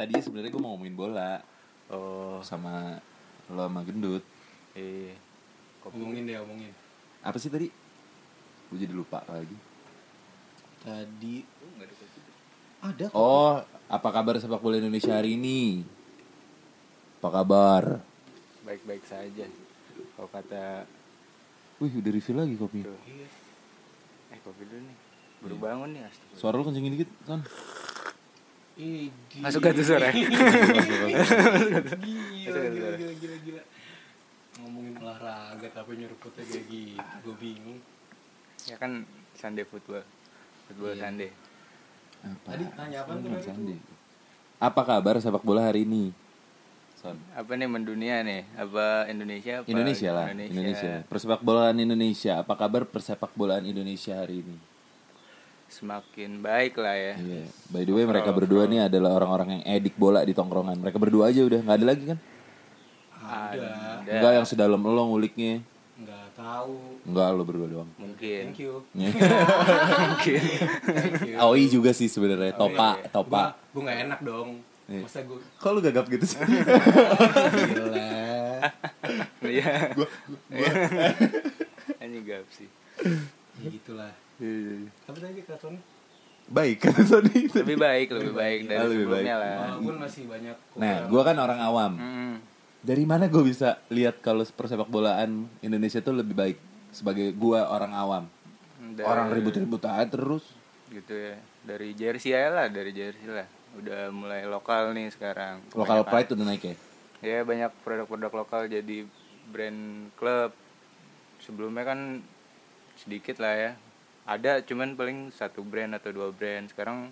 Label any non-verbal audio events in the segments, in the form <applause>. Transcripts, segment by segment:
tadi sebenarnya gue mau ngomongin bola Oh, sama lo sama gendut. iya. Kopi. Omongin deh, omongin. Apa sih tadi? Gue jadi lupa lagi. Tadi ada kok. Oh, apa kabar sepak bola Indonesia hari ini? Apa kabar? Baik-baik saja. Kalau kata Wih, udah refill lagi kopi. Tuh. Eh, kopi dulu nih. Baru bangun nih, astagfirullah. Suara lu kencengin dikit, kan? Idi. Masuk gak tuh suara? Gila, <laughs> gila, gila, gila, gila. Ngomongin olahraga tapi nyeruputnya kayak gitu. Gue bingung. Ya kan Sunday football. Football Iya. Sunday. Apa? Tadi tanya apaan tuh tadi Sandi. Apa kabar sepak bola hari ini? Son. Apa nih mendunia nih? Apa Indonesia? Apa Indonesia lah, Indonesia. Persepak bolaan Indonesia. Apa kabar persepak bolaan Indonesia hari ini? Semakin baik lah ya. Iya. By the way, mereka berdua nih adalah orang-orang yang edik bola di tongkrongan. Mereka berdua aja udah nggak ada lagi kan? Ada. Ada. Enggak yang sedalam lo nguliknya. Nggak tahu. Enggak lo berdua doang. Mungkin. Thank you. <laughs> Mungkin. Thank you. Aoi juga sih sebenarnya. Topa, topa. Gue gak enak dong. Iya. Masa gue Kok lu gagap gitu sih? gila. Iya. Anjing gap sih. Ya gitulah. Iya, Tapi tadi kata Baik kan Sony. Lebih baik, lebih baik dari Ah, lebih sebelumnya baik. lah. walaupun masih banyak Nah, gua kan orang awam. Hmm. Dari mana gue bisa lihat kalau persepak bolaan Indonesia tuh lebih baik sebagai gua orang awam? Dari- Orang ribut-ribut aja terus. gitu ya. Dari jersey aja lah, dari jersey lah. Udah mulai lokal nih sekarang. Lokal pride udah naik ya. Ya banyak produk-produk lokal jadi brand klub. Sebelumnya kan sedikit lah ya. Ada cuman paling satu brand atau dua brand. Sekarang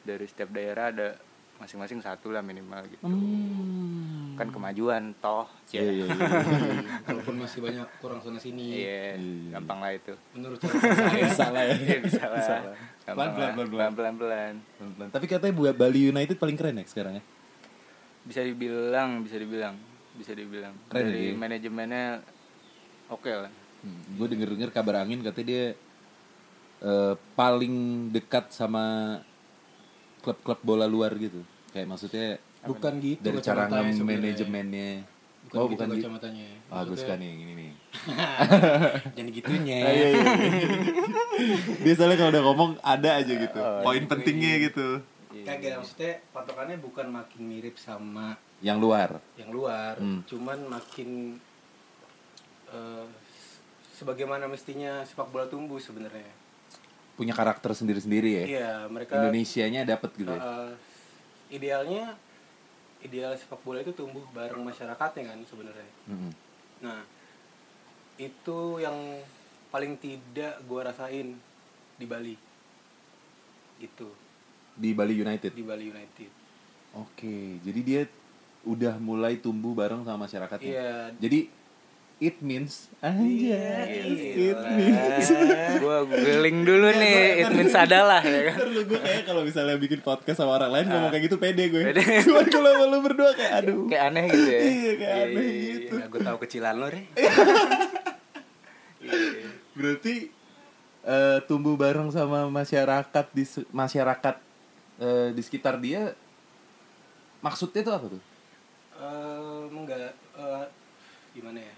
dari setiap daerah ada masing-masing satu lah minimal gitu. Hmm. Kan kemajuan toh. Iya, iya, iya. <laughs> walaupun masih banyak kurang sana sini. Iya, Iya. gampang lah itu. Menurut saya Bisa lah ya. Bisa lah. Bisa lah. Gampang Pelan-pelan, lah. pelan-pelan. Pelan-pelan. Pelan-pelan. Tapi katanya buat Bali United paling keren ya sekarang ya. Bisa dibilang, bisa dibilang, bisa dibilang. Keren ya Dari dia? manajemennya oke lah. gue denger denger kabar angin katanya dia eh, paling dekat sama klub-klub bola luar gitu. Kayak maksudnya bukan gitu dari cara sebenarnya. manajemennya. Bukan oh gitu bukan gitu. kacamatanya. Bagus Maksudnya- kan yang ini nih. <laughs> Jangan gitunya. <laughs> Ah, iya, iya. dia soalnya kalau udah ngomong ada aja gitu. Oh, Poin pentingnya gitu. Kagak maksudnya patokannya bukan makin mirip sama Yang luar. yang luar, Hmm. cuman makin eh, sebagaimana mestinya sepak bola tumbuh sebenarnya. Punya karakter sendiri-sendiri ya. Iya, mereka Indonesianya dapet gitu ya. eh, idealnya ideal sepak bola itu tumbuh bareng masyarakatnya kan sebenarnya. Mm-mm. Nah, itu yang paling tidak gua rasain di Bali. Gitu, Di Bali United. di Bali United. Oke, jadi dia udah mulai tumbuh bareng sama masyarakatnya. Iya. Jadi it means aja. Iya, it means. <laughs> gua googling dulu nih, it means adalah ya kan. Ntar lu gue kayak kalau misalnya bikin podcast sama orang lain ngomong kayak gitu pede gue. Pede. <laughs> Cuman kalau sama lu berdua kayak aduh. Kayak aneh gitu ya. Iya, kayak aneh gitu. Ya, gue tahu kecilan lo, Re. <laughs> Berarti eh, tumbuh bareng sama masyarakat di se- masyarakat eh, di sekitar dia maksudnya tuh apa tuh? Eh, enggak eh, gimana ya?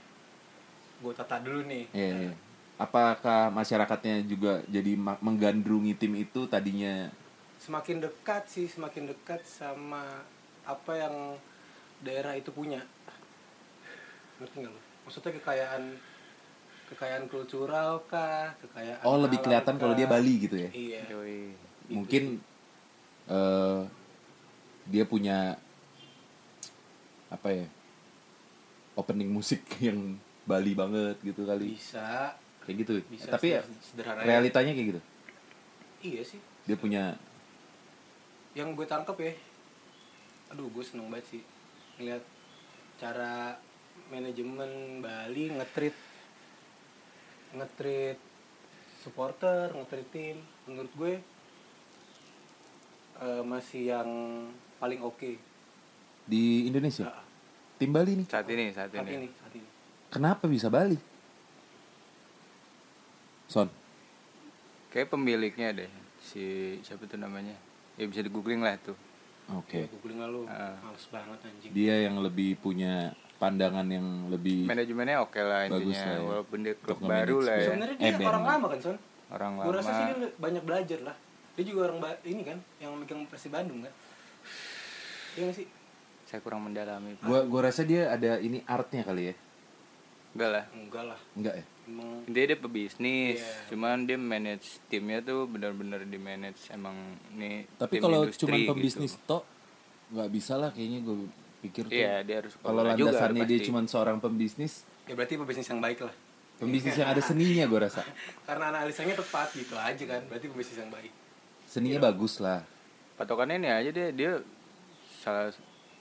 Gue tata dulu nih. Iya, iya. Apakah masyarakatnya juga jadi menggandrungi tim itu tadinya Semakin dekat sih, semakin dekat sama apa yang daerah itu punya. Ngerti nggak lo? Maksudnya kekayaan kekayaan kultural kah, kekayaan Oh lebih kelihatan kalau kah? dia Bali gitu ya? Iya. Yoi. Mungkin eh dia punya apa ya? Opening musik <laughs> yang Bali banget gitu kali. Bisa, Kayak gitu. bisa Tapi ya, sederhana. realitanya kayak gitu. Iya sih. Dia punya yang gue tangkap ya aduh gue seneng banget sih ngeliat cara manajemen Bali ngetrit ngetrit supporter ngetrit tim menurut gue eh, masih yang paling oke di Indonesia. Ah, Tim Bali nih. Saat ini, saat saat ini. ini saat ini Kenapa bisa Bali? Son. Kayak pemiliknya deh. Si siapa tuh namanya? Ya bisa di googling lah tuh. Oke. googling lah lu Ah. males banget anjing Dia yang lebih punya pandangan yang lebih manajemennya oke lah Bagus intinya lah ya. walaupun dia klub Untuk baru lah ya sebenarnya Eh, dia band. orang lama kan son orang gue rasa sih lama dia banyak belajar lah dia juga orang ini kan yang megang Persib Bandung kan Iya nggak sih saya kurang mendalami gua gua rasa dia ada ini artnya kali ya. Enggak lah enggak lah Enggak ya? emang dia dia pebisnis Iya. cuman dia manage timnya tuh benar-benar di manage emang nih Tapi kalau cuman gitu. pembisnis tok nggak bisa lah kayaknya gue pikir tuh. iya dia harus Kalau sekolah juga landasannya dia cuman seorang pembisnis, ya berarti pebisnis yang baik lah pembisnis yang ada <laughs> seninya gue rasa. karena analisanya tepat gitu aja kan berarti pebisnis yang baik Seninya Iya. bagus lah. patokannya ini aja dia dia salah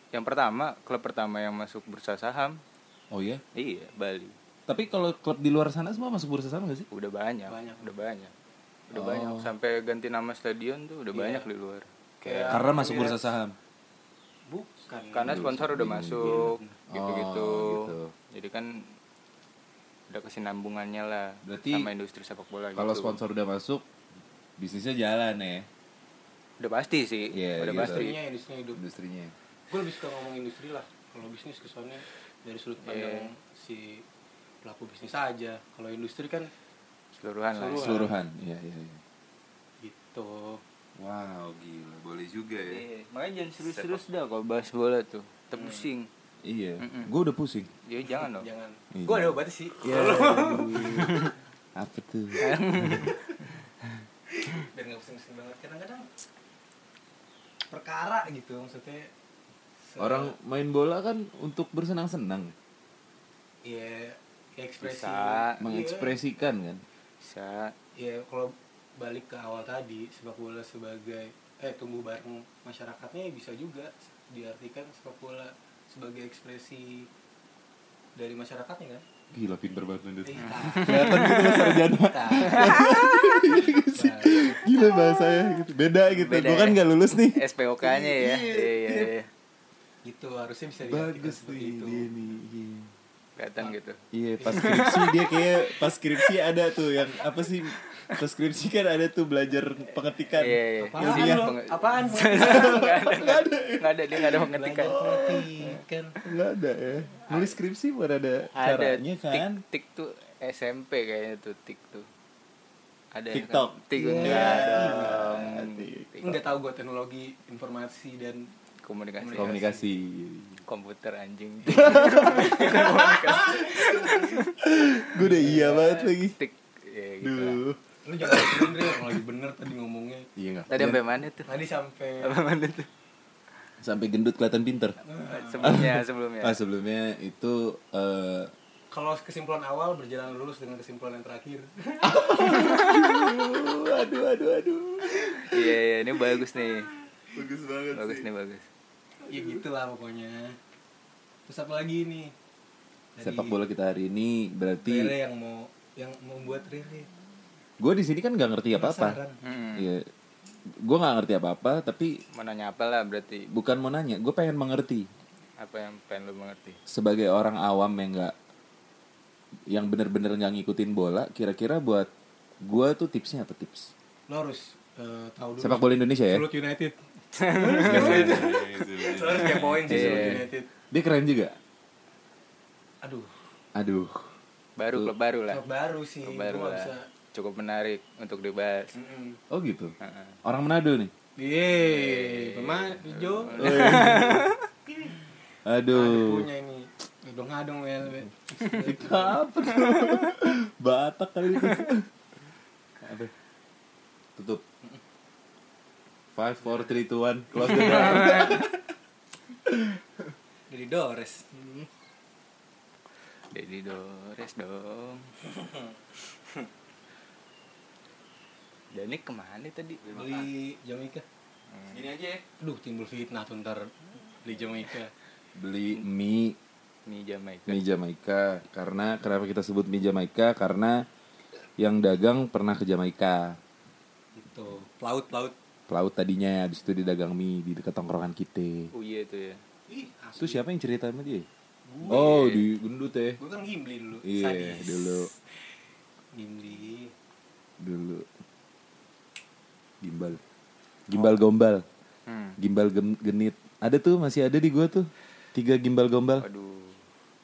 yang pertama klub pertama yang masuk bursa saham Oh ya? iya Bali Tapi kalau klub di luar sana semua masuk bursa saham gak sih? udah banyak, Banyak. udah banyak udah Oh. banyak sampai ganti nama stadion tuh udah Iya. banyak di luar kayak Karena masuk Emirates. bursa saham. bukan karena sponsor udah masuk gitu gitu Oh, gitu. jadi kan udah kesinambungannya lah Berarti sama industri sepak bola Kalau gitu. sponsor udah masuk, bisnisnya jalan ya udah pasti sih Iya, udah gitu. pasti industrinya industrinya hidup industrinya. gue lebih suka ngomong industri lah kalau bisnis kesannya dari sudut pandang si pelaku bisnis aja kalau industri kan seluruhan lah Seluruhan. Keseluruhan. Iya, iya, iya. gitu Wow, gila. Boleh juga ya. Iya, makanya jangan serius-serius dah kalau bahas bola tuh terpusing Iya. Mm-mm. Gue udah pusing. ya jangan dong jangan Iya. gue ada obatnya sih Iya. Apa tuh? biar nggak pusing-pusing banget kadang-kadang perkara gitu maksudnya Orang main bola kan untuk bersenang-senang, ya, ya ekspresi Bisa. mengekspresikan kan. bisa ya kalau balik ke awal tadi sepak bola sebagai eh tumbuh bareng masyarakatnya ya bisa juga diartikan sepak bola sebagai ekspresi dari masyarakatnya kan Gila pinter banget Nandut. Eh, nah, Kelihatan gitu Mas Sarjana. Nah, Gila bahasanya gitu. Beda gitu. Gue kan ya. gak lulus nih. SPOK-nya ya Iya, iya iya iya. Gitu harusnya bisa Bagus itu dia nih. Iya. kelihatan gitu Iya, pas skripsi dia kayak pas skripsi ada tuh yang apa sih? Pas skripsi kan ada tuh belajar pengetikan. iya iya apaan Iya, lo? apaan <laughs> nggak ada nggak ada nggak ada dia nggak ada pengetikan Enggak ada ya. Nulis skripsi bukan ada, ada caranya tik kan. tik tuh SMP kayaknya tuh tik tuh ada TikTok. kan? tik Iya. enggak Tik. Tik. nggak tahu gue teknologi informasi dan komunikasi Komunikasi. komputer anjing <laughs> Gue udah iya banget lagi. tik ya gitu. Duh. lu jangan bener ya kalau lagi bener tadi ngomongnya Iya enggak. tadi sampai mana tuh tadi sampai sampai mana tuh Sampai gendut kelihatan pinter. sebelumnya sebelumnya Ah sebelumnya itu eh kalau kesimpulan awal berjalan lurus dengan kesimpulan yang terakhir aduh aduh aduh. iya iya ini bagus nih Bagus banget bagus nih bagus ya gitulah pokoknya terus apa lagi nih Dari Sepak bola kita hari ini berarti Rere yang mau yang membuat Rere gue di sini kan nggak ngerti apa apa. hmm. Iya. Gue nggak ngerti apa apa tapi mau nanya apa lah berarti bukan mau nanya, gue pengen mengerti apa yang pengen lu mengerti sebagai orang awam yang nggak yang bener-bener nggak ngikutin bola. Kira-kira buat gue tuh tipsnya apa tips? lo harus eh, tahu dulu Sepak bola Indonesia ya? Sulut United lo harus kepoin sih Iya. United Dia keren juga. aduh Aduh. baru klub baru lah klub baru sih Klub Gua baru nggak lah bisa cukup menarik untuk dibahas Mm-mm. Oh gitu. Heeh. Orang Manado nih. Yeay, pemain hijau. <laughs> Aduh. punya ini. Ngadong-ngadong wel. wel. Itu apa tuh? <laughs> Batak kali itu. <laughs> Apa? Tutup. Five, four, three, two, one. Close the door. <laughs> Jadi Dores. Jadi Dores dong <laughs> Danik ke mana tadi? Beli Jamaica. Gini aja ya Aduh, timbul fitnah tuh ntar beli Jamaica. Beli mie, Mie Jamaika mie Jamaika. Karena kenapa kita sebut mie Jamaika? Karena yang dagang pernah ke Jamaika. Itu pelaut-pelaut. Pelaut tadinya, habis itu dia dagang mie di dekat tongkrongan kita. Oh iya tuh ya Ih, Itu siapa yang cerita sama dia? Oh, di gendut ya. Gue kan Gimli dulu. Iya, Sadis. dulu. Gimli. Dulu. Gimbal. Gimbal gombal. Hmm. gimbal gem- genit ada tuh masih ada di gua tuh tiga gimbal gombal Waduh,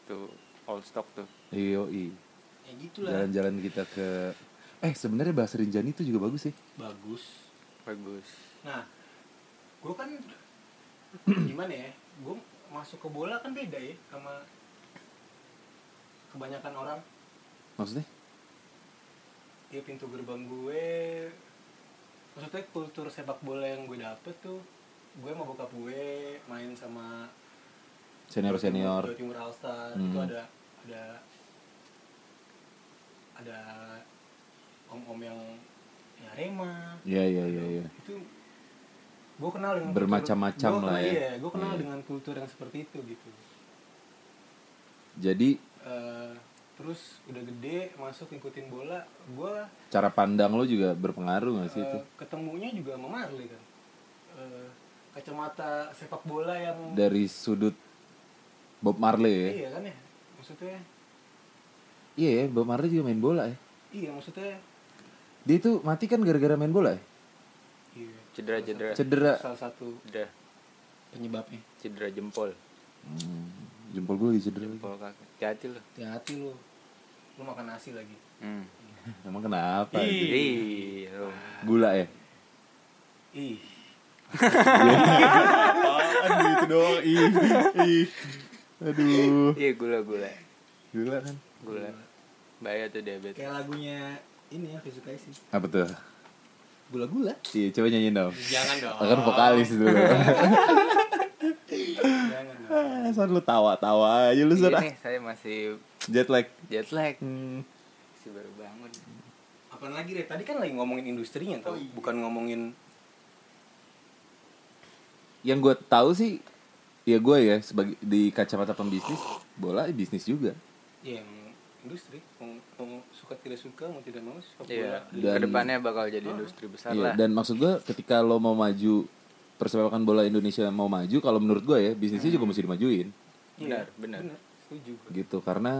tuh old stock tuh. iyo ya gitulah jalan-jalan kita ke eh sebenarnya bahasa Rinjani itu juga bagus sih bagus Bagus. nah gue kan <clears throat> gimana ya gue masuk ke bola kan beda ya sama kebanyakan orang maksudnya ya pintu gerbang gue maksudnya kultur sepak bola yang gue dapet tuh gue sama bokap gue main sama senior senior Jawa Timur All Star Hmm. itu ada ada ada om-om yang ya Rema Iya iya iya iya. itu gue kenal dengan Bermacam-macam lah ya. iya gue kenal Iya. dengan kultur yang seperti itu gitu Jadi Eh, terus udah gede masuk ngikutin bola gue cara pandang lo juga berpengaruh gak sih itu? Eh, ketemunya juga sama Marley kan Eh, kacamata sepak bola yang Dari sudut Bob Marley ya? iya kan ya maksudnya Iya ya, Bob Marley juga main bola ya. iya maksudnya Dia itu mati kan gara-gara main bola ya? iya Cedera-cedera. Cedera. salah satu Udah penyebabnya cedera jempol. Hmm, jempol gue lagi cedera lagi. Jempol kaki. Hati-hati loh. hati-hati lu lu makan nasi lagi Hmm. <laughs> Emang kenapa? Ih. lo. <laughs> Gula ya? ih <laughs> Aduh itu doang. Ih, ih. Aduh. Iya gula-gula. Gula kan? Gula. Bahaya tuh diabetes. kayak lagunya ini ya Fisukai sih Apa tuh? gula-gula Iya, coba nyanyiin dong. jangan dong Kan vokalis dulu. <laughs> jangan dong Ah, San lu tawa-tawa aja lu Iya San. nih, saya masih Jet lag. jet lag. Hmm. Masih baru bangun. apalagi deh tadi kan lagi ngomongin industrinya tau bukan ngomongin Yang gue tahu sih ya gue ya sebagai di kacamata pembisnis bola bisnis juga. ya yang industri mau, mau suka tidak suka mau tidak mau sepak bola Iya, Dan- ke depannya bakal jadi industri besar Iya, lah. dan maksud gue ketika lo mau maju persepakan bola Indonesia mau maju kalau menurut gue ya bisnisnya juga mesti dimajuin Benar, benar. benar setuju gua. gitu karena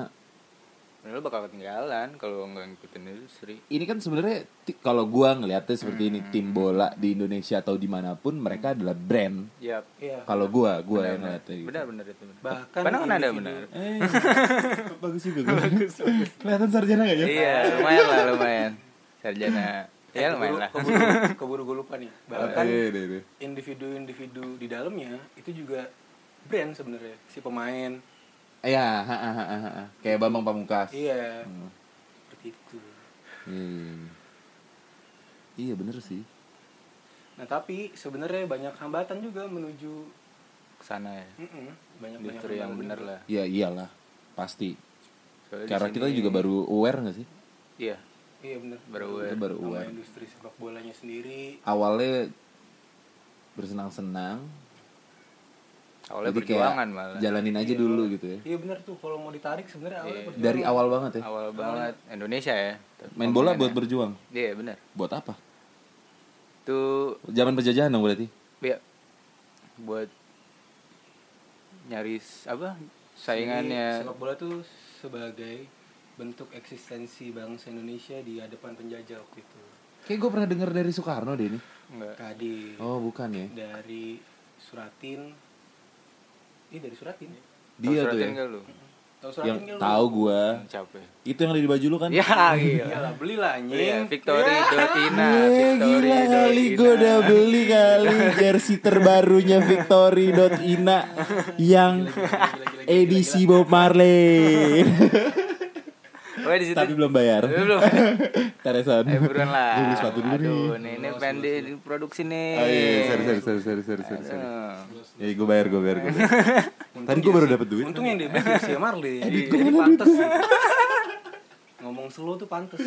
Lo bakal ketinggalan kalau nggak ngikutin industri. ini kan sebenarnya kalau gua ngelihatnya seperti ini tim bola di Indonesia atau di mana pun mereka adalah brand Yap. iya kalau gua gua Benar, yang ngeliatnya gitu. Benar, benar itu. Benar. Bahkan Mana kan ada benar. Eh, <laughs> bagus juga gua. kelihatan sarjana gak ya? Iya, lumayan lah, lumayan. Sarjana. Ya lumayan lah. keburu, keburu <laughs> gue lupa nih bahkan Iya, iya, iya. individu-individu di dalamnya itu juga brand sebenarnya si pemain Iya, kayak Bambang Pamungkas. iya Hmm. seperti itu Iya. Iya bener sih. nah tapi sebenarnya banyak hambatan juga menuju Ke sana ya. mm-mm, banyak banyak Industri yang benar lah. Iya iyalah pasti. Soalnya Karena sini- kita juga baru aware gak sih? Iya. iya benar Baru Kita aware. baru sama aware. industri sepak bolanya sendiri Awalnya bersenang-senang. Awalnya Jadi kayak perjuangan malah. Jalanin aja dulu gitu ya. iya benar tuh kalau mau ditarik sebenarnya awalnya Iya. perjuangan. Dari awal banget ya. Awal banget Indonesia ya. Main bola buat berjuang. Iya, benar. Buat apa? Itu Zaman penjajahan dong berarti. ya buat nyaris apa? Saingannya Jadi, sepak bola tuh sebagai bentuk eksistensi bangsa Indonesia di hadapan penjajah waktu itu Kayak gue pernah denger dari Soekarno deh ini. enggak. tadi Oh bukan ya. dari Suratin ini dari Suratin Dia tuh ya. lu? tahu Yang Suratin nggak lu? tahu gue. Capek. Itu yang ada di baju lu kan? Ya, gila. Iyalah, belilah Iya, anjing Victory.ina, Eh, gila kali gue udah beli kali jersey terbarunya Victory.ina <laughs> yang edisi Bob Marley. <laughs> Oh, di situ. Tapi belum bayar. Belum. <laughs> Teresan. Eh, buruan lah. Beli sepatu dulu nih. Aduh, nih, ini pengen di, produksi nih. Oh iya, sorry, sorry, sorry, sorry, sorry, sorry, sorry. Ya, gue bayar, gue bayar, gue bayar. Tadi gue baru dapet duit. untung yang dia beli si Marley jadi ke mana pantes ngomong slow tuh pantes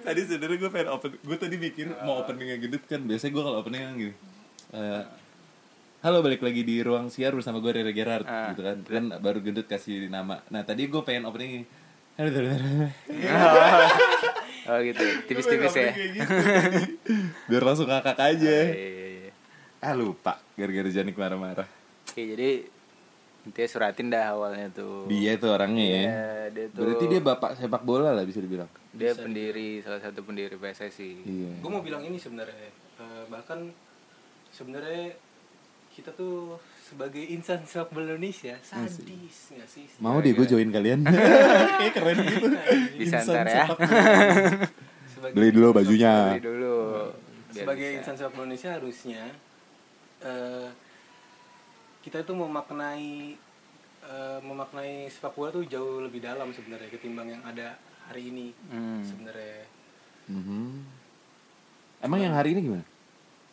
Tadi sebenarnya gue pengen open, gue tadi mikir mau openingnya gendut kan. Biasanya gue kalau opening kan gini. Eh, Halo balik lagi di ruang siar bersama gue Rere Gerard Ah. gitu kan. Kan baru gendut kasih nama. Nah tadi gue pengen opening Halo, halo, halo. Oh gitu, tipis-tipis ya. Gitu. Biar langsung kakak aja. Iya, iya, iya. Ah lupa gara-gara Janik marah-marah. Oke, jadi intinya suratin dah awalnya tuh. Dia tuh orangnya ya. Iya, dia tuh. Berarti dia bapak sepak bola lah bisa dibilang. dia pendiri salah satu pendiri PSSI. Iya. gue mau bilang ini sebenarnya eh, bahkan sebenarnya kita tuh sebagai insan sepak bola Indonesia sadis nggak sih Mau deh gue join kalian. <laughs> Kayak keren gitu. Bisa Insan ntar ya. sepak bola. sebagai Beli dulu bajunya. Beli dulu biar sebagai bisa. insan sepak bola Indonesia harusnya eh, kita itu memaknai eh, memaknai sepak bola tuh jauh lebih dalam sebenarnya ketimbang yang ada hari ini Hmm. sebenarnya Mhm. Emang yang hari ini gimana?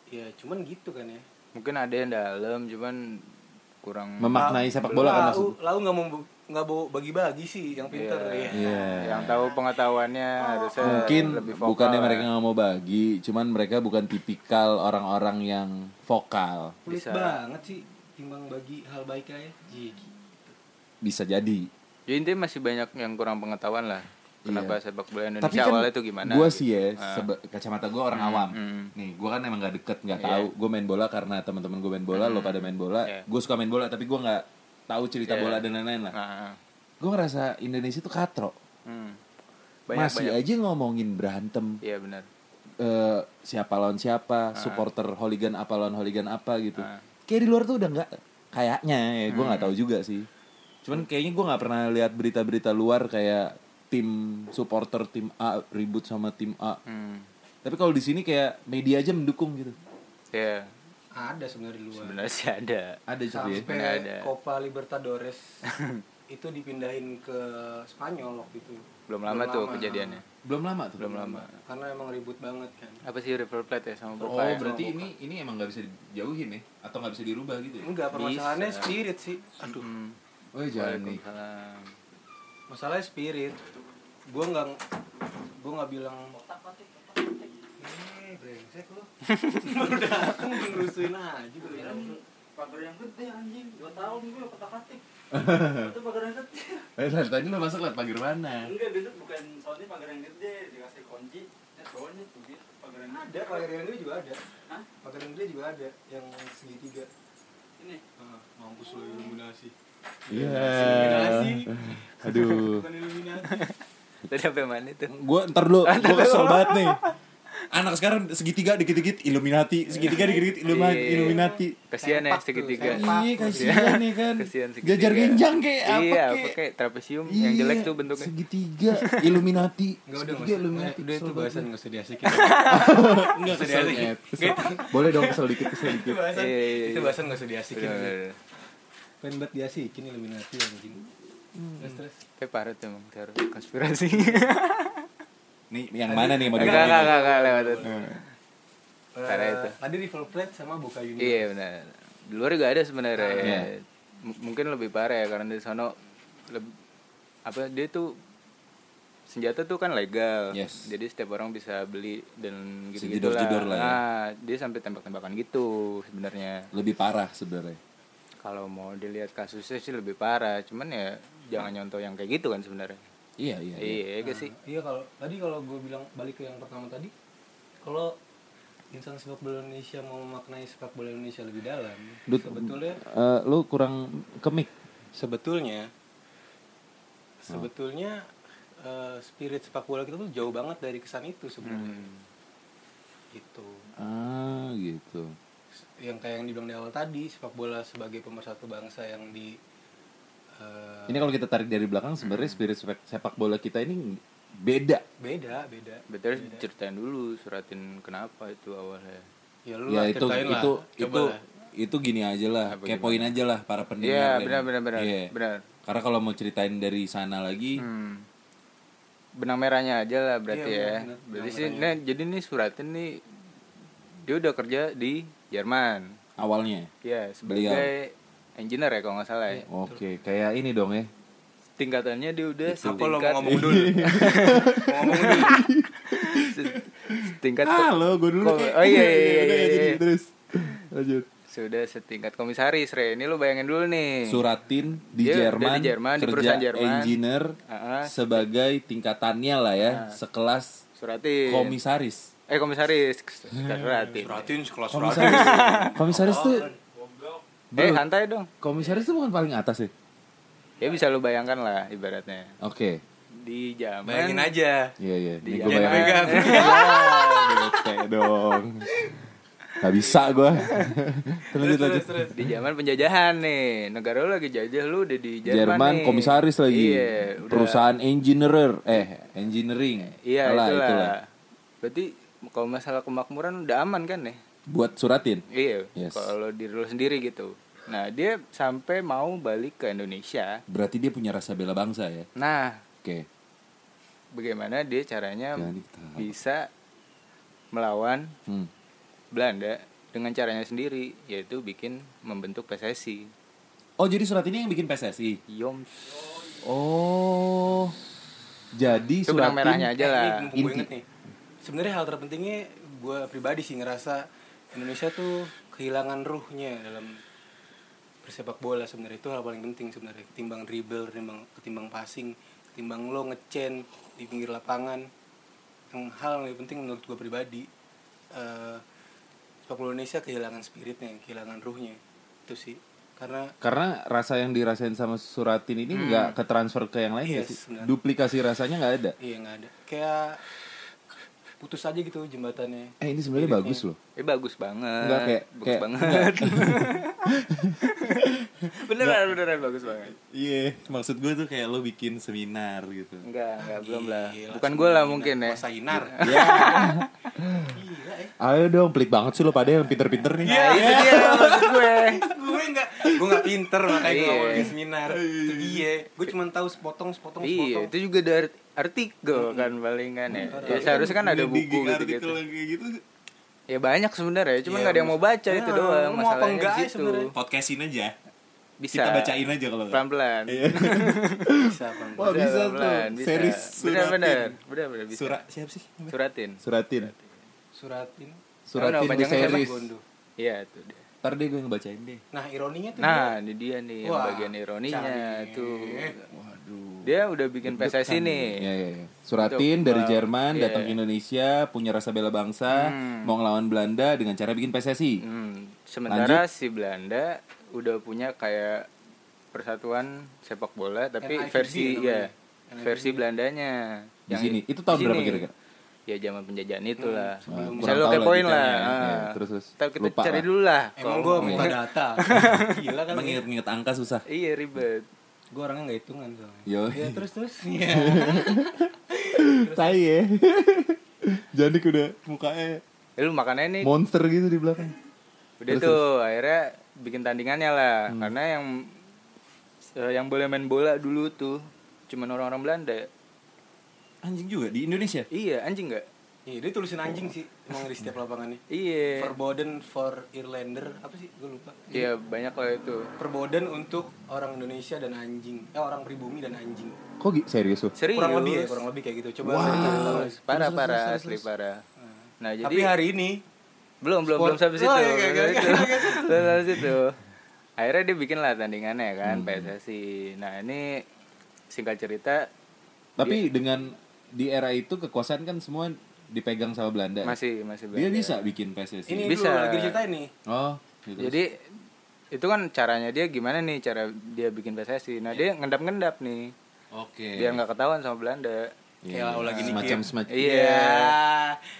ya cuman gitu kan ya mungkin ada yang dalam cuman kurang Memaknai sepak bola kan maksud. lau nggak mau nggak mau bagi-bagi sih yang pinter Iya. ya Iya. yang tahu pengetahuannya harusnya Mungkin lebih vokal bukannya lah. mereka nggak mau bagi, cuman mereka bukan tipikal orang-orang yang vokal. pelit Bisa. banget sih timbang bagi hal baik aja. Bisa jadi. ya intinya masih banyak yang kurang pengetahuan lah kenapa Iya. sepak bola Indonesia Tapi kan awalnya itu gimana gue sih ya, Ah. seba- kacamata gue orang awam. hmm. Nih, gue kan emang gak deket, nggak Iya. tahu. Gue main bola karena teman-teman gue main bola, lo pada main bola. Iya. Gue suka main bola, tapi gue nggak tahu cerita Iya. bola dan lain-lain lah. Nah, Gue ngerasa Indonesia tuh katro. hmm. banyak Masih banyak aja ngomongin berantem. iya benar eh, siapa lawan siapa, supporter hooligan apa lawan hooligan apa gitu. Ah. Kayak di luar tuh udah nggak kayaknya ya, gue Hmm. nggak tahu juga sih. Cuman kayaknya gue nggak pernah lihat berita-berita luar kayak tim supporter tim A ribut sama tim A. hmm. Tapi kalau di sini kayak media aja mendukung gitu. ya ada sebenarnya di luar sebenarnya sih ada Ada ya. sampai Ada. Copa Libertadores <laughs> itu dipindahin ke Spanyol waktu itu belum lama tuh kejadiannya Belum lama tuh. belum lama karena emang ribut banget kan apa sih River Plate ya sama Oh, Boca ya? berarti ini ini emang nggak bisa dijauhin ya? Atau nggak bisa dirubah gitu ya? enggak permasalahannya Bisa. spirit sih aduh Hmm. Oh jangan nih. Masalahnya spirit. Gua nggak gua nggak bilang eh brengsek lu. <laughs> Baru datang ngerusuin aja gua. Pagar yang gede anjing. Dua tahun gue kotak atik <laughs> itu pagar yang gede. Eh, Lan, tadi lo masuk lewat pagar mana? enggak dulu bukan soalnya pagar yang gede dikasih kunci. Ya soalnya tuh gitu pagar yang ada pagar yang gede juga ada. Hah? pagar yang gede juga ada yang segitiga. Ini. Ah, mampus lu iluminasi Iya. Iluminasi. Aduh. <laughs> tadi apa yang mana itu Gue ntar dulu, gue kesel banget nih. <laughs> Anak sekarang segitiga dikit-dikit Illuminati, segitiga dikit-dikit Illuma- Iya. Illuminati. kasihan ya segitiga. Iya kasihan nih kan. <laughs> Kasihan segitiga. Jajar genjang kayak apa iya kayak. apa kayak trapesium yang Iya, jelek tuh bentuknya Segitiga Illuminati. Segitiga Illuminati. udah itu bahasan enggak usah diasikin. Enggak usah diasikin. Boleh dong kesel dikit, kesel itu dikit. bahasan. Iya, iya, iya. Itu bahasan enggak usah diasikin. Bener, bener. Pengen banget diasikin Illuminati anjing. Terus terus. tapi parah tuh emang teori konspirasi <laughs> Nih, yang mana nih mau enggak enggak dengerin? enggak enggak lewat itu Eh, itu. Tadi River Plate sama Boca Juniors. iya benar di luar juga ada sebenarnya Iya. M- mungkin lebih parah ya karena di sono leb- apa dia tuh senjata tuh kan legal Yes. jadi setiap orang bisa beli dan gitu gitu Sejedor-jedor lah ya. nah dia sampai tembak-tembakan gitu sebenarnya Lebih parah sebenarnya. Kalau mau dilihat kasusnya sih lebih parah cuman ya jangan nyontoh yang kayak gitu kan sebenarnya Iya, iya. iya. iya gak sih Iya kalau tadi kalau gue bilang balik ke yang pertama tadi, kalau insan sepak bola Indonesia mau memaknai sepak bola Indonesia lebih dalam, Dut, sebetulnya eh, lu kurang kemik. sebetulnya sebetulnya eh, spirit sepak bola kita tuh jauh banget dari kesan itu sebenarnya. Hmm. Gitu. Ah, gitu. Yang kayak yang dibilang di awal tadi, sepak bola sebagai pemersatu bangsa yang di eh, Ini kalau kita tarik dari belakang sebenarnya spirit sepak, sepak bola kita ini beda. beda, beda. betul ceritain dulu suratin kenapa itu awalnya Ya lu ya lah, itu ceritain lah. itu Coba itu lah. itu gini aja lah, Apa kepoin aja lah para pendengar. iya dan- benar benar benar Iya. benar Karena kalau mau ceritain dari sana lagi, Hmm. Benang merahnya aja lah berarti Iya, ya. benar, benar. Berarti sih, nah, jadi nih Suratin nih dia udah kerja di Jerman. awalnya. Ya, sebagai engineer ya kalau nggak salah ya. Oke, kayak ini dong ya. Tingkatannya dia udah Apa lo setingkat <laughs> mau ngomong dulu? mau ngomong dulu. setingkat Halo, gue dulu oh iya, iya, iya, iya, jadi iya. terus. Lanjut. sudah setingkat komisaris Re. Ini lu bayangin dulu nih. Suratin di Dia Jerman, di Jerman, di kerja perusahaan Jerman. engineer Ah, sebagai tingkatannya lah ya, sekelas Suratin. komisaris. Eh komisaris. Suratin. Suratin sekelas Komisaris, komisaris tuh, Eh santai dong. komisaris tuh bukan paling atas ya? Ya bisa lu bayangkan lah ibaratnya. Oke, Di zaman Bayangin aja. iya iya. Di zaman- pegang. <laughs> Bete dong. Gak bisa gue. lanjut lanjut. di zaman penjajahan nih negara lu lagi jajah lu udah di Jerman, Jerman nih. komisaris lagi. iya udah Perusahaan engineer eh engineering. iya Alah, itulah. berarti kalau masalah kemakmuran udah aman kan nih Buat suratin. iya Yes. kalau diri lu sendiri gitu nah dia sampai mau balik ke Indonesia Berarti dia punya rasa bela bangsa ya. nah Oke. bagaimana dia caranya bisa melawan Hmm. Belanda dengan caranya sendiri yaitu bikin membentuk PSSI Oh jadi surat ini yang bikin PSSI. Yoms Oh. Jadi surat merahnya aja Eh, lah ini inget nih. Sebenarnya hal terpentingnya gue pribadi sih ngerasa Indonesia tuh kehilangan ruhnya dalam bersepak bola sebenarnya itu hal paling penting sebenarnya ketimbang dribble, ketimbang ketimbang passing, ketimbang lo ngecen di pinggir lapangan. Yang hal yang lebih penting menurut gue pribadi sepak bola Indonesia kehilangan spiritnya, kehilangan ruhnya. Itu sih. Karena Karena rasa yang dirasain sama Suratin ini nggak ketransfer ke yang lain Yes, sih? benar. Duplikasi rasanya nggak ada. iya nggak ada. Kayak putus aja gitu jembatannya. Eh ini sebenarnya bagus loh. Eh bagus banget. Enggak, kayak- bagus kayak- banget. <laughs> beneran beneran bagus banget. Iya, maksud gue tuh kayak lo bikin seminar gitu. Enggak, enggak belum lah. Gila, Bukan gue lah seminar, mungkin ya. Masa Inar. Ya. Gila eh. Ayo dong, pelit banget sih lo pada yang pinter-pinter nih. Nah, itu dia maksud gue. Gue nggak gue nggak pinter <laughs> makanya gue Iya. ngomong di seminar itu dia gue cuma tahu sepotong sepotong Iya, sepotong itu juga dari artikel kan paling kan ya. Ya seharusnya kan ada buku kayak gitu. Ya banyak sebenarnya, cuma Iya, nggak ada yang mau baca itu Nah, doang lu mau apa masalahnya enggak di ya situ. sebenarnya? Podcastin aja. Bisa. Kita bacain aja kalau nggak. pelan-pelan. <laughs> bisa apa enggak? Wah, bisa tuh. pelan-pelan, bisa. Series bener Suratin. bener, bener bener bisa. Surat siapa sih? Suratin. Suratin. suratin Suratin nama the panjangnya siapa? series. gondo Iya itu dia. Ntar deh gue ngebacain deh. nah ironinya tuh Nah, ini dia nih Wah, bagian ironinya canggih. tuh. Waduh. Dia udah bikin PSSI nih. Ya, ya, ya. Suratin Untuk, dari uh, Jerman iya. datang ke Indonesia, punya rasa bela bangsa, Hmm. mau ngelawan Belanda dengan cara bikin PSSI. Hmm, sementara si Belanda udah punya kayak persatuan sepak bola tapi versi ya versi Belandanya. Di Yang sini. Itu tahun di berapa kira-kira? Ya zaman penjajahan itulah. Hmm, sebelum- Bisa Kurang lo tahu lah kepoin lah. detailnya, ya. Ah. Ya, terus, terus. Ntar kita Lupa cari lah. dulu lah. emang Kalau gue mau- buka data <laughs> gila kan Mengingat-ingat angka susah. Iya ribet. gue orangnya nggak hitungan soalnya Yo. ya terus terus <laughs> Iya. Tai ya. Janik udah mukanya Eh, lu makannya nih monster gitu di belakang. udah Terus, tuh akhirnya bikin tandingannya lah Hmm. karena yang eh, yang boleh main bola dulu tuh cuman orang-orang Belanda. Anjing juga di Indonesia. Iya anjing nggak? Iya, dia tulisin anjing sih emang di setiap lapangannya. Iya. Verboden for Irlander apa sih? Gue lupa. Iya banyak lah itu. Verboden untuk orang Indonesia dan anjing. Eh orang pribumi dan anjing. Kok serius tuh? Serius. Kurang lebih ya, kurang lebih kayak gitu. Coba Wow. Parah Terus, parah terus, asli parah. Nah jadi Tapi hari ini belum belum belum sampai situ. Oh, iya, belum iya, sampai iya, situ. iya, Belum sampai situ. Akhirnya dia bikin lah tandingannya kan Hmm. PSSI. Nah ini singkat cerita Tapi dengan di era itu kekuasaan kan semua dipegang sama Belanda. masih masih Dia Belanda. bisa bikin PSSI. ini Bisa. dulu lagi diceritain nih. Oh, gitu. Jadi itu kan caranya dia gimana nih cara dia bikin PSSI. Nah dia ngendap-ngendap nih Oke. biar nggak ketahuan sama Belanda. Iya, Kayak lo lagi semacam semacam. Iya.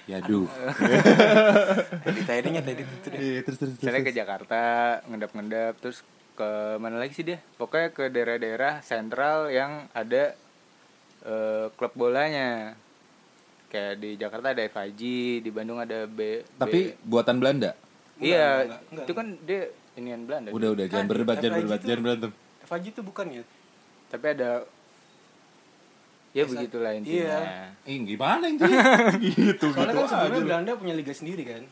Ya duh. <laughs> Edit edit itu deh. Iya, terus terus terus. Misalnya ke Jakarta ngendap-ngendap terus ke mana lagi sih dia? Pokoknya ke daerah-daerah sentral yang ada eh, klub bolanya. Kayak di Jakarta ada FIG, di Bandung ada B. B- Tapi buatan Belanda. iya, Enggak, enggak, itu kan dia inian Belanda. Udah udah jangan Kan, berdebat, jangan berdebat, jangan berantem. FAJ itu bukan ya? Tapi ada ya Biasa- begitulah Iya. intinya. Eh, gimana ini? <laughs> gitu Soalnya gitu kan sebelumnya aja. Belanda punya liga sendiri kan.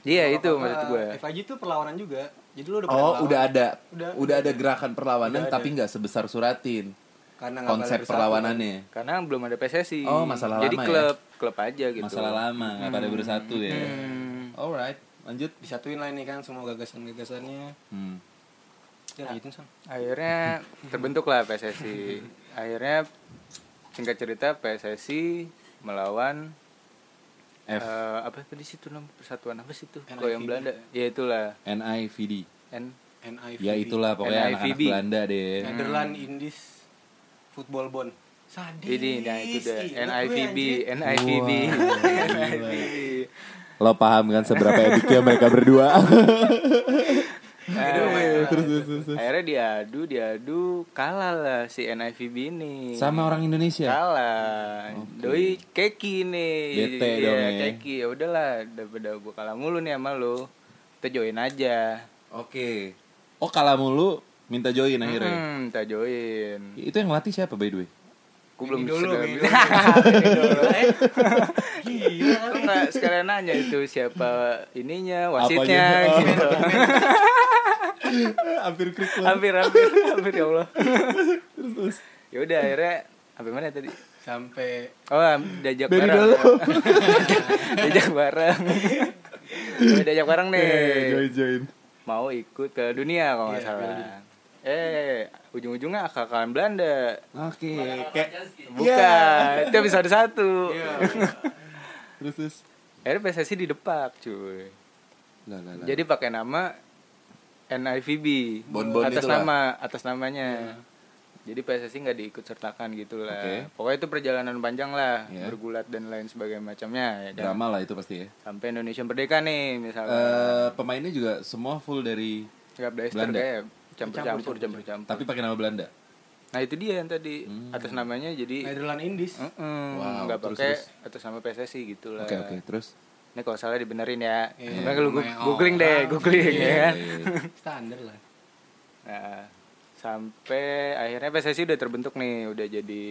Iya, Kalau itu maksud gue. FIG itu perlawanan juga. Jadi lu udah Oh, udah ada. Udah, Udah, ada gerakan perlawanan Udah tapi nggak sebesar Suratin. Karena Konsep perlawanannya. Karena belum ada PSSI. Oh, masalah Jadi lama ya? klub, klub aja gitu. Masalah lama, nggak pada bersatu ya. Hmm. Alright, lanjut. Disatuin lah ini kan semua gagasan-gagasannya. Hmm. Ya lanjutin Sam. Akhirnya <laughs> terbentuklah PSSI. Akhirnya singkat cerita PSSI melawan F eh, apa tadi situ nama persatuan apa sih itu? Kalau yang Belanda. Ya itulah. NIVD. N NIVB. Ya itulah pokoknya anak-anak. Belanda deh. Netherlands Indies Football Bond. Sadis. ini nah itu gue, NIVB. NIVB. Lo paham kan seberapa ediknya mereka berdua? <laughs> Nah, terus, terus, terus, terus. akhirnya diadu diadu kalah lah si NIVB ini Sama orang Indonesia. kalah doi keki nih Bete Iya, dong ya. keki ya udahlah daripada gue kalah mulu nih sama lu kita join aja Oke. Oh kalah mulu minta join akhirnya. hmm, kita join Itu yang ngelatih siapa by the way? gue belum dulu, sudah ini bilang. <laughs> Gila. Lu nggak sekalian nanya itu siapa ininya wasitnya Apanya? Oh. gitu <laughs> Hampir krik hampir hampir hampir ya Allah Terus terus. ya udah akhirnya sampai mana tadi Sampai oh diajak bareng dulu. <laughs> diajak bareng diajak bareng nih Eh, join join. mau ikut ke dunia kalau nggak Iya, salah eh ujung-ujungnya akal-akalan Belanda Oke. Kayak bukan itu episode satu terus terus. akhirnya PSSI didepak cuy Lah lah lah. jadi pakai nama NIVB Bon-bon atas itulah. nama atas namanya jadi PSSI nggak diikut sertakan gitu lah Oke. pokoknya itu perjalanan panjang lah Iya. bergulat dan lain sebagainya macamnya ya kan? drama lah itu pasti ya. sampai Indonesia merdeka nih misalnya Eh pemainnya juga semua full dari Belanda. kayak campur-campur campur-campur tapi pakai nama Belanda. nah itu dia yang tadi atas namanya jadi Netherlands Indies. Mm-mm, Wow, nggak terus, pakai atas nama PSSI gitu lah Oke oke terus. ini kalau salah dibenerin ya lu gu- namanya googling deh orang. googling ya kan Iya. <laughs> Standar lah. Nah, sampai akhirnya PSSI udah terbentuk nih, udah jadi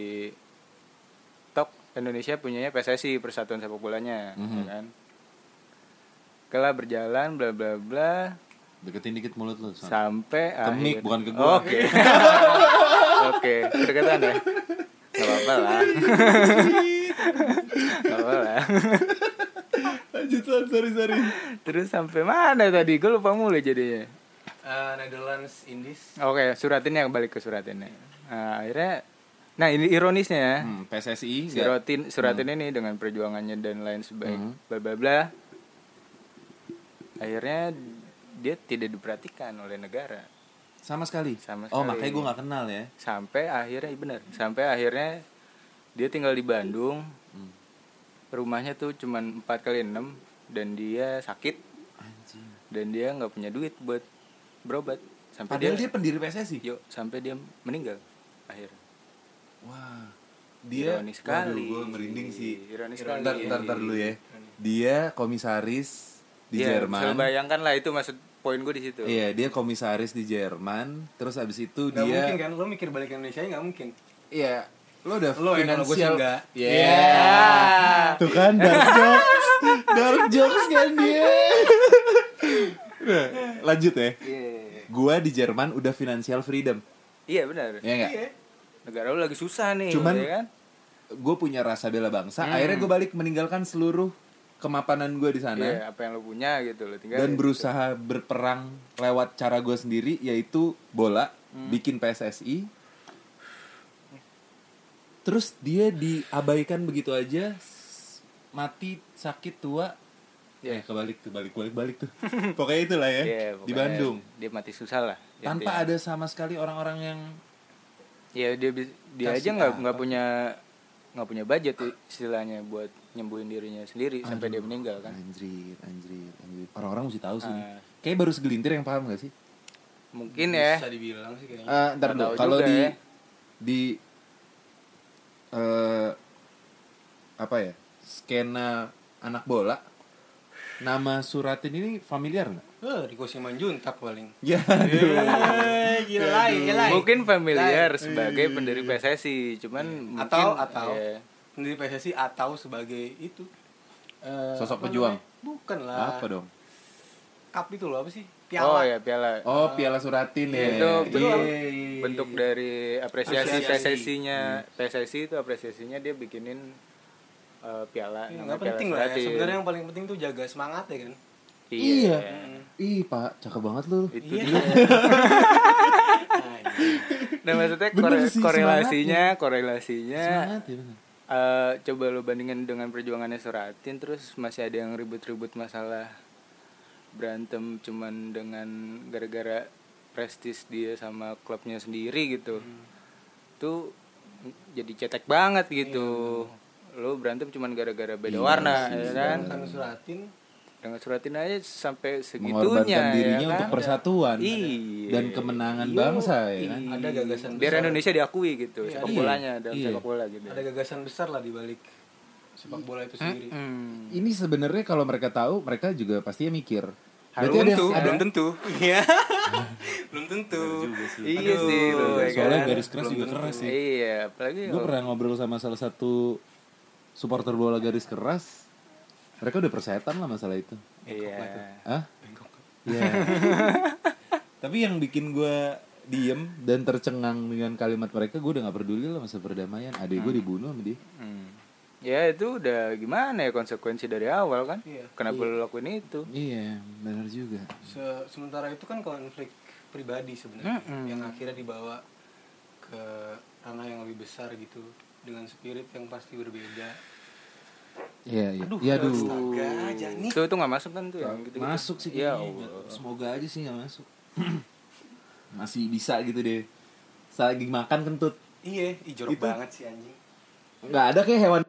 top Indonesia punyanya PSSI Persatuan Sepak Bolanya, Mhm. ya kan. Kelah berjalan bla bla bla Deketin dikit mulut lu. Son. sampai Ke mic, akhir- bukan ke gua. Oke. <laughs> Oke, kedekatan ya. Gak apa-apa lah. Gak apa-apa lah. Lanjut sorry sorry. Terus sampai mana tadi? Gue lupa mulai jadinya. Eh, Netherlands Indies. Oke, suratinnya balik ke suratinnya. Nah, akhirnya Nah, ini ironisnya ya. Hmm, PSSI Rotin Suratin ini dengan perjuangannya dan lain Hmm. sebagainya bla bla bla akhirnya dia tidak diperhatikan oleh negara sama sekali. Sama Oh, sekali. makanya gue nggak kenal ya. sampai akhirnya iya benar sampai akhirnya dia tinggal di Bandung Hmm. rumahnya tuh cuman 4 kali 6 dan dia sakit Anjing. dan dia nggak punya duit buat berobat sampai Padahal dia dia, pendiri PSSI. yuk sampai dia meninggal akhirnya Wah. Dia Ironis sekali. gue merinding sih. Ironis Ntar, sekali. ntar, ntar dulu ya. Dia komisaris di bisa Jerman. bayangkan lah itu maksud poin gue di situ Iya, dia komisaris di Jerman. Terus abis itu Gak dia mungkin kan, lo mikir balik ke Indonesia nggak mungkin. Iya, lo udah Lo ya, kalau gue sih finansial. enggak. Iya. Yeah. Tuh kan dark jokes. <laughs> dark jokes kan dia. Nah, lanjut ya. Iya. Gua di Jerman udah financial freedom. Iya benar. Ya enggak? Iya. Negara lu lagi susah nih, Cuman- ya kan? Gue punya rasa bela bangsa. Hmm. Akhirnya gue balik meninggalkan seluruh kemapanan gue di sana. Iya, apa yang lu punya gitu lo tinggal. dan berusaha berperang lewat cara gue sendiri yaitu bola Hmm. bikin PSSI terus dia diabaikan begitu aja mati sakit tua ya kebalik tuh balik balik balik tuh <laughs> pokoknya itulah ya Iya, di Bandung Dia mati susah lah. tanpa ada sama sekali orang-orang yang Ya dia dia aja nggak nggak punya nggak punya budget istilahnya buat nyembuhin dirinya sendiri sampai dia meninggal kan. anjir anjir anjir orang-orang mesti tahu sih nih. Ah. kayak baru segelintir yang paham gak sih Mungkin ya. Bisa dibilang sih kayaknya. Eh, ntar dulu kalau di ya. di eh apa ya skena anak bola nama Suratin ini familiar nggak? Eh, Riko Simanjuntak paling. Ya, Eh, gila, gila. Mungkin familiar sebagai pendiri PSSI, cuman mungkin Atau atau ya, pendiri PSSI atau sebagai itu. Eh, Sosok apa pejuang. namanya? Bukan lah. apa dong? Cup itu loh apa sih? Oh Piala. ya piala. Oh, Piala Suratin ya. itu Iya, bentuk, iya, iya. bentuk dari apresiasi Apresiasi. PSSI-nya. PSSI itu apresiasinya dia bikinin eh, piala. Ya, namanya nggak Piala penting lah ya. Sebenarnya yang paling penting tuh jaga semangat ya kan. Iya. Ih, Pak, cakep banget lu. Itu Iya. dia. <laughs> Nah maksudnya Bener kore- sih, korelasinya, korelasinya Semangat ya bener. Eh, coba lo bandingin dengan perjuangannya Suratin terus masih ada yang ribut-ribut masalah berantem cuman dengan gara-gara prestis dia sama klubnya sendiri gitu. Tuh jadi cetek banget gitu. lo berantem cuman gara-gara beda Iya warna sih, ya kan. Kan suratin dengan suratin aja sampai segitunya mengorbankan dirinya ya kan? untuk persatuan Iya. dan kemenangan Iya. bangsa ya kan Ada gagasan biar besar. Indonesia diakui gitu sepak Iya. bolanya dalam Iya. sepak bola gitu ada gagasan besar lah di balik sepak bola itu sendiri Hmm. ini sebenarnya kalau mereka tahu mereka juga pastinya mikir belum Berarti ada- tentu ada- belum tentu iya <laughs> belum tentu iya sih lu ya soalnya kan? garis keras juga keras sih iya apalagi gue pernah ngobrol sama salah satu supporter bola garis keras mereka udah persetan lah masalah itu iya ah Iya. <laughs> Tapi yang bikin gue diem dan tercengang dengan kalimat mereka, gue udah nggak peduli lah masa perdamaian. Adik gue dibunuh sama dia. Hmm. ya itu udah gimana ya konsekuensi dari awal kan Iya. kenapa lu lakuin itu Iya, benar juga. Se- sementara itu kan konflik pribadi sebenarnya Mm-mm. yang akhirnya dibawa ke ranah yang lebih besar gitu dengan spirit yang pasti berbeda Iya, iya. Iya, aduh. astaga Jani itu itu nggak masuk kan tuh yang gitu, -gitu. Masuk sih ya. Semoga aja sih nggak masuk. <clears throat> Masih bisa gitu deh. Saat lagi makan kentut. iya ih jorok Itu- banget sih anjing Nggak ada kayak hewan